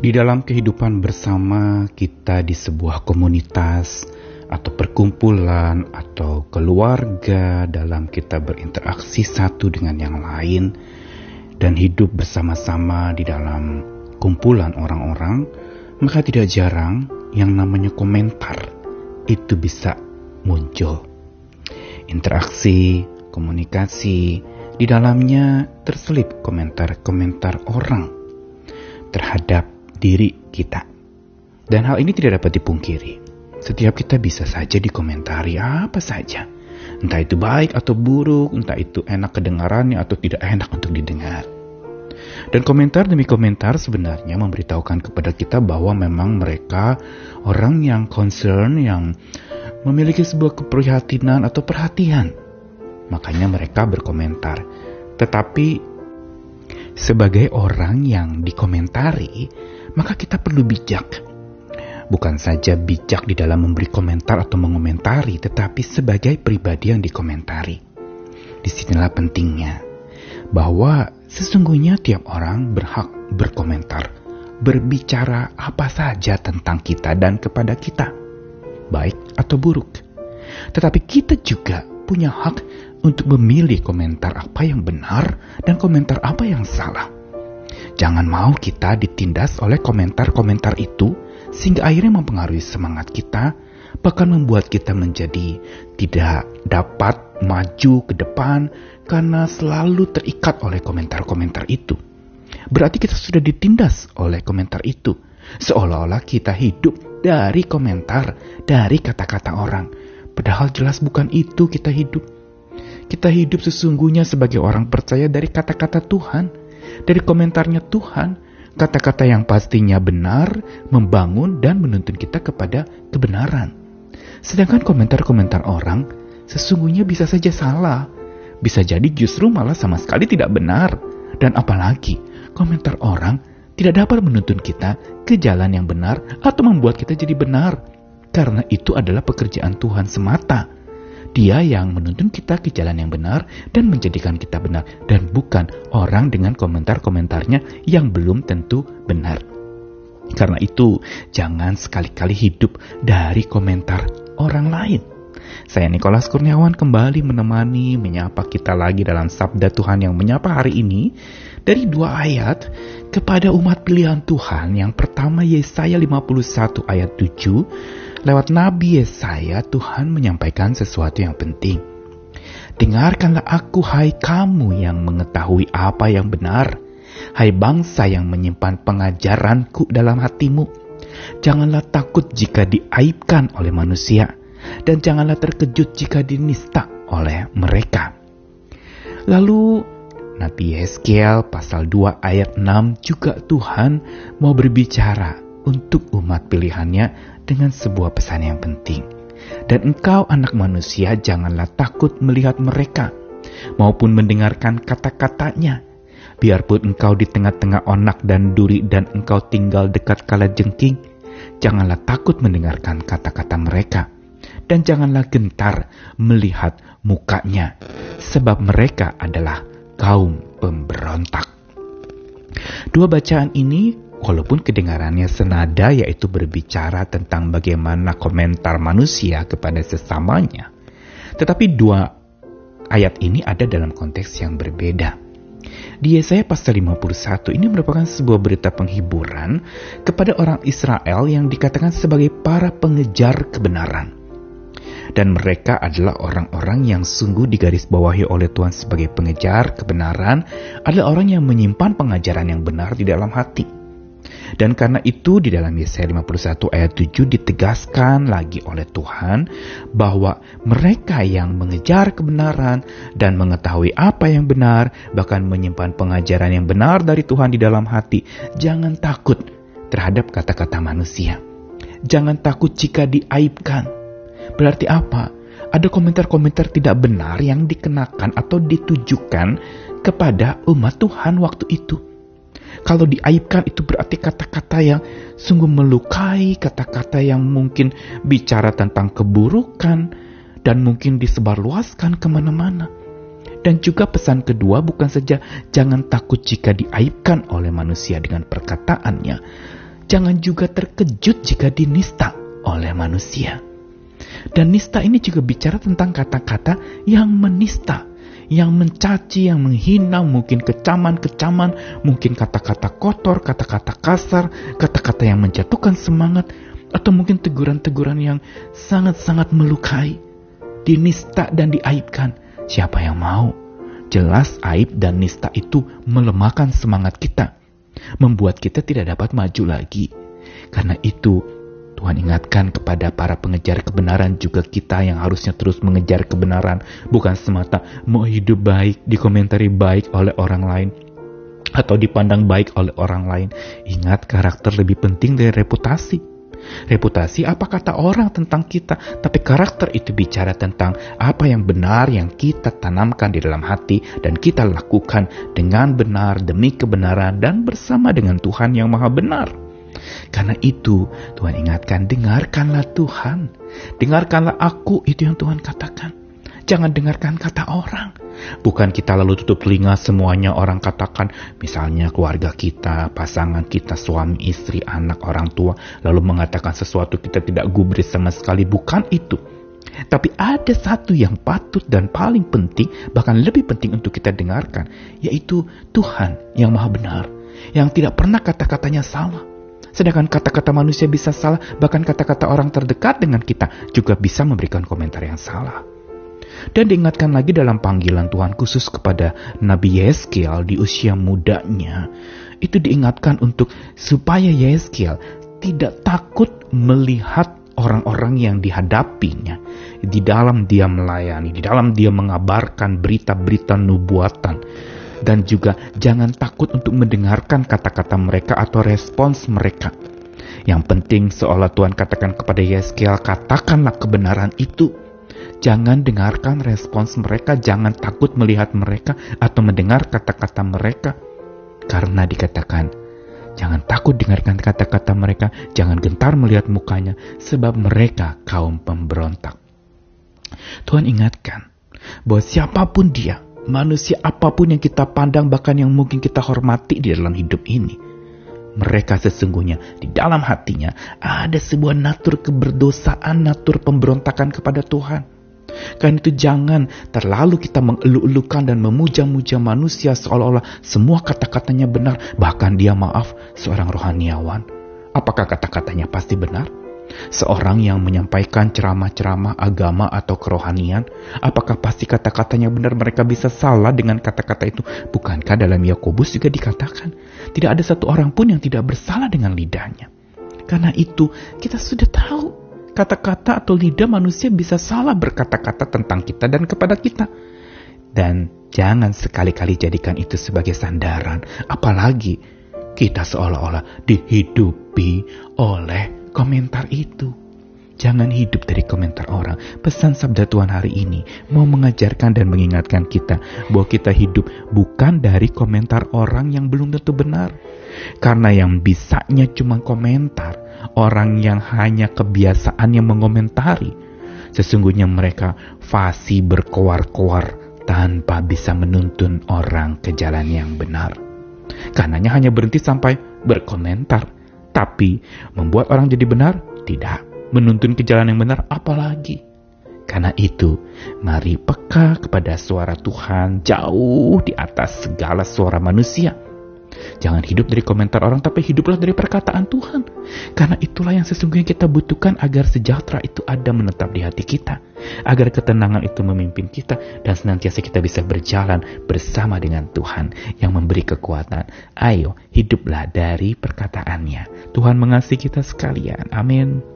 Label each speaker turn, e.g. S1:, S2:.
S1: Di dalam kehidupan bersama kita di sebuah komunitas atau perkumpulan atau keluarga dalam kita berinteraksi satu dengan yang lain dan hidup bersama-sama di dalam kumpulan orang-orang, maka tidak jarang yang namanya komentar itu bisa muncul. Interaksi, komunikasi, di dalamnya terselip komentar-komentar orang terhadap diri kita. Dan hal ini tidak dapat dipungkiri. Setiap kita bisa saja dikomentari apa saja. Entah itu baik atau buruk, entah itu enak kedengarannya atau tidak enak untuk didengar. Dan komentar demi komentar sebenarnya memberitahukan kepada kita bahwa memang mereka orang yang concern, yang memiliki sebuah keprihatinan atau perhatian. Makanya mereka berkomentar. Tetapi sebagai orang yang dikomentari, maka kita perlu bijak. Bukan saja bijak di dalam memberi komentar atau mengomentari, tetapi sebagai pribadi yang dikomentari. Di sinilah pentingnya bahwa sesungguhnya tiap orang berhak berkomentar, berbicara apa saja tentang kita dan kepada kita, baik atau buruk. Tetapi kita juga punya hak untuk memilih komentar apa yang benar dan komentar apa yang salah. Jangan mau kita ditindas oleh komentar-komentar itu sehingga akhirnya mempengaruhi semangat kita, bahkan membuat kita menjadi tidak dapat maju ke depan karena selalu terikat oleh komentar-komentar itu. Berarti kita sudah ditindas oleh komentar itu, seolah-olah kita hidup dari komentar, dari kata-kata orang. Padahal jelas bukan itu kita hidup. Kita hidup sesungguhnya sebagai orang percaya dari kata-kata Tuhan dari komentarnya Tuhan, kata-kata yang pastinya benar, membangun dan menuntun kita kepada kebenaran. Sedangkan komentar-komentar orang sesungguhnya bisa saja salah, bisa jadi justru malah sama sekali tidak benar. Dan apalagi, komentar orang tidak dapat menuntun kita ke jalan yang benar atau membuat kita jadi benar. Karena itu adalah pekerjaan Tuhan semata dia yang menuntun kita ke jalan yang benar dan menjadikan kita benar dan bukan orang dengan komentar-komentarnya yang belum tentu benar. Karena itu, jangan sekali-kali hidup dari komentar orang lain. Saya Nikolas Kurniawan kembali menemani menyapa kita lagi dalam sabda Tuhan yang menyapa hari ini dari dua ayat kepada umat pilihan Tuhan. Yang pertama Yesaya 51 ayat 7 Lewat Nabi Yesaya, Tuhan menyampaikan sesuatu yang penting. Dengarkanlah aku, hai kamu yang mengetahui apa yang benar. Hai bangsa yang menyimpan pengajaranku dalam hatimu. Janganlah takut jika diaibkan oleh manusia. Dan janganlah terkejut jika dinista oleh mereka. Lalu Nabi Yeskiel pasal 2 ayat 6 juga Tuhan mau berbicara untuk umat pilihannya dengan sebuah pesan yang penting. Dan engkau anak manusia janganlah takut melihat mereka, maupun mendengarkan kata-katanya. Biarpun engkau di tengah-tengah onak dan duri dan engkau tinggal dekat kala jengking, janganlah takut mendengarkan kata-kata mereka. Dan janganlah gentar melihat mukanya, sebab mereka adalah kaum pemberontak. Dua bacaan ini walaupun kedengarannya senada yaitu berbicara tentang bagaimana komentar manusia kepada sesamanya. Tetapi dua ayat ini ada dalam konteks yang berbeda. Di Yesaya pasal 51 ini merupakan sebuah berita penghiburan kepada orang Israel yang dikatakan sebagai para pengejar kebenaran. Dan mereka adalah orang-orang yang sungguh digaris bawahi oleh Tuhan sebagai pengejar kebenaran, adalah orang yang menyimpan pengajaran yang benar di dalam hati dan karena itu di dalam Yesaya 51 ayat 7 ditegaskan lagi oleh Tuhan bahwa mereka yang mengejar kebenaran dan mengetahui apa yang benar, bahkan menyimpan pengajaran yang benar dari Tuhan di dalam hati, jangan takut terhadap kata-kata manusia. Jangan takut jika diaibkan. Berarti apa? Ada komentar-komentar tidak benar yang dikenakan atau ditujukan kepada umat Tuhan waktu itu. Kalau diaibkan itu berarti kata-kata yang sungguh melukai, kata-kata yang mungkin bicara tentang keburukan dan mungkin disebarluaskan ke mana-mana. Dan juga pesan kedua bukan saja jangan takut jika diaibkan oleh manusia dengan perkataannya. jangan juga terkejut jika dinista oleh manusia. Dan nista ini juga bicara tentang kata-kata yang menista, yang mencaci, yang menghina, mungkin kecaman-kecaman, mungkin kata-kata kotor, kata-kata kasar, kata-kata yang menjatuhkan semangat, atau mungkin teguran-teguran yang sangat-sangat melukai, dinista dan diaibkan. Siapa yang mau? Jelas aib dan nista itu melemahkan semangat kita, membuat kita tidak dapat maju lagi. Karena itu, Tuhan ingatkan kepada para pengejar kebenaran juga kita yang harusnya terus mengejar kebenaran, bukan semata mau hidup baik, dikomentari baik oleh orang lain, atau dipandang baik oleh orang lain. Ingat, karakter lebih penting dari reputasi. Reputasi apa kata orang tentang kita, tapi karakter itu bicara tentang apa yang benar yang kita tanamkan di dalam hati dan kita lakukan dengan benar demi kebenaran dan bersama dengan Tuhan yang Maha Benar. Karena itu, Tuhan ingatkan, dengarkanlah Tuhan. Dengarkanlah aku, itu yang Tuhan katakan. Jangan dengarkan kata orang. Bukan kita lalu tutup telinga semuanya orang katakan, misalnya keluarga kita, pasangan kita, suami, istri, anak, orang tua, lalu mengatakan sesuatu kita tidak gubris sama sekali. Bukan itu. Tapi ada satu yang patut dan paling penting, bahkan lebih penting untuk kita dengarkan, yaitu Tuhan yang maha benar, yang tidak pernah kata-katanya salah. Sedangkan kata-kata manusia bisa salah, bahkan kata-kata orang terdekat dengan kita juga bisa memberikan komentar yang salah. Dan diingatkan lagi dalam panggilan Tuhan khusus kepada Nabi Yeskiel di usia mudanya. Itu diingatkan untuk supaya Yeskiel tidak takut melihat orang-orang yang dihadapinya di dalam dia melayani, di dalam dia mengabarkan berita-berita nubuatan dan juga jangan takut untuk mendengarkan kata-kata mereka atau respons mereka. Yang penting seolah Tuhan katakan kepada Yeskiel, katakanlah kebenaran itu. Jangan dengarkan respons mereka, jangan takut melihat mereka atau mendengar kata-kata mereka. Karena dikatakan, jangan takut dengarkan kata-kata mereka, jangan gentar melihat mukanya, sebab mereka kaum pemberontak. Tuhan ingatkan bahwa siapa pun dia, manusia apa pun yang kita pandang, bahkan yang mungkin kita hormati di dalam hidup ini, mereka sesungguhnya di dalam hatinya ada sebuah natur keberdosaan, natur pemberontakan kepada Tuhan. Karena itu jangan terlalu kita mengeluh-elukan dan memuja-muja manusia seolah-olah semua kata-katanya benar. Bahkan dia maaf seorang rohaniawan. Apakah kata-katanya pasti benar? Seorang yang menyampaikan ceramah-ceramah agama atau kerohanian, apakah pasti kata-katanya benar mereka bisa salah dengan kata-kata itu? Bukankah dalam Yakobus juga dikatakan, tidak ada satu orang pun yang tidak bersalah dengan lidahnya. Karena itu, kita sudah tahu kata-kata atau lidah manusia bisa salah berkata-kata tentang kita dan kepada kita. Dan jangan sekali-kali jadikan itu sebagai sandaran, apalagi kita seolah-olah dihidupi oleh komentar itu. Jangan hidup dari komentar orang. Pesan sabda Tuhan hari ini mau mengajarkan dan mengingatkan kita bahwa kita hidup bukan dari komentar orang yang belum tentu benar. Karena yang bisanya cuma komentar, orang yang hanya kebiasaan yang mengomentari. Sesungguhnya mereka fasih berkoar-koar tanpa bisa menuntun orang ke jalan yang benar. Karenanya hanya berhenti sampai berkomentar, tapi membuat orang jadi benar tidak. Menuntun ke jalan yang benar apalagi. Karena itu, mari peka kepada suara Tuhan jauh di atas segala suara manusia Jangan hidup dari komentar orang, tapi hiduplah dari perkataan Tuhan. Karena itulah yang sesungguhnya kita butuhkan agar sejahtera itu ada menetap di hati kita. Agar ketenangan itu memimpin kita dan senantiasa kita bisa berjalan bersama dengan Tuhan yang memberi kekuatan. Ayo, hiduplah dari perkataannya. Tuhan mengasihi kita sekalian. Amin.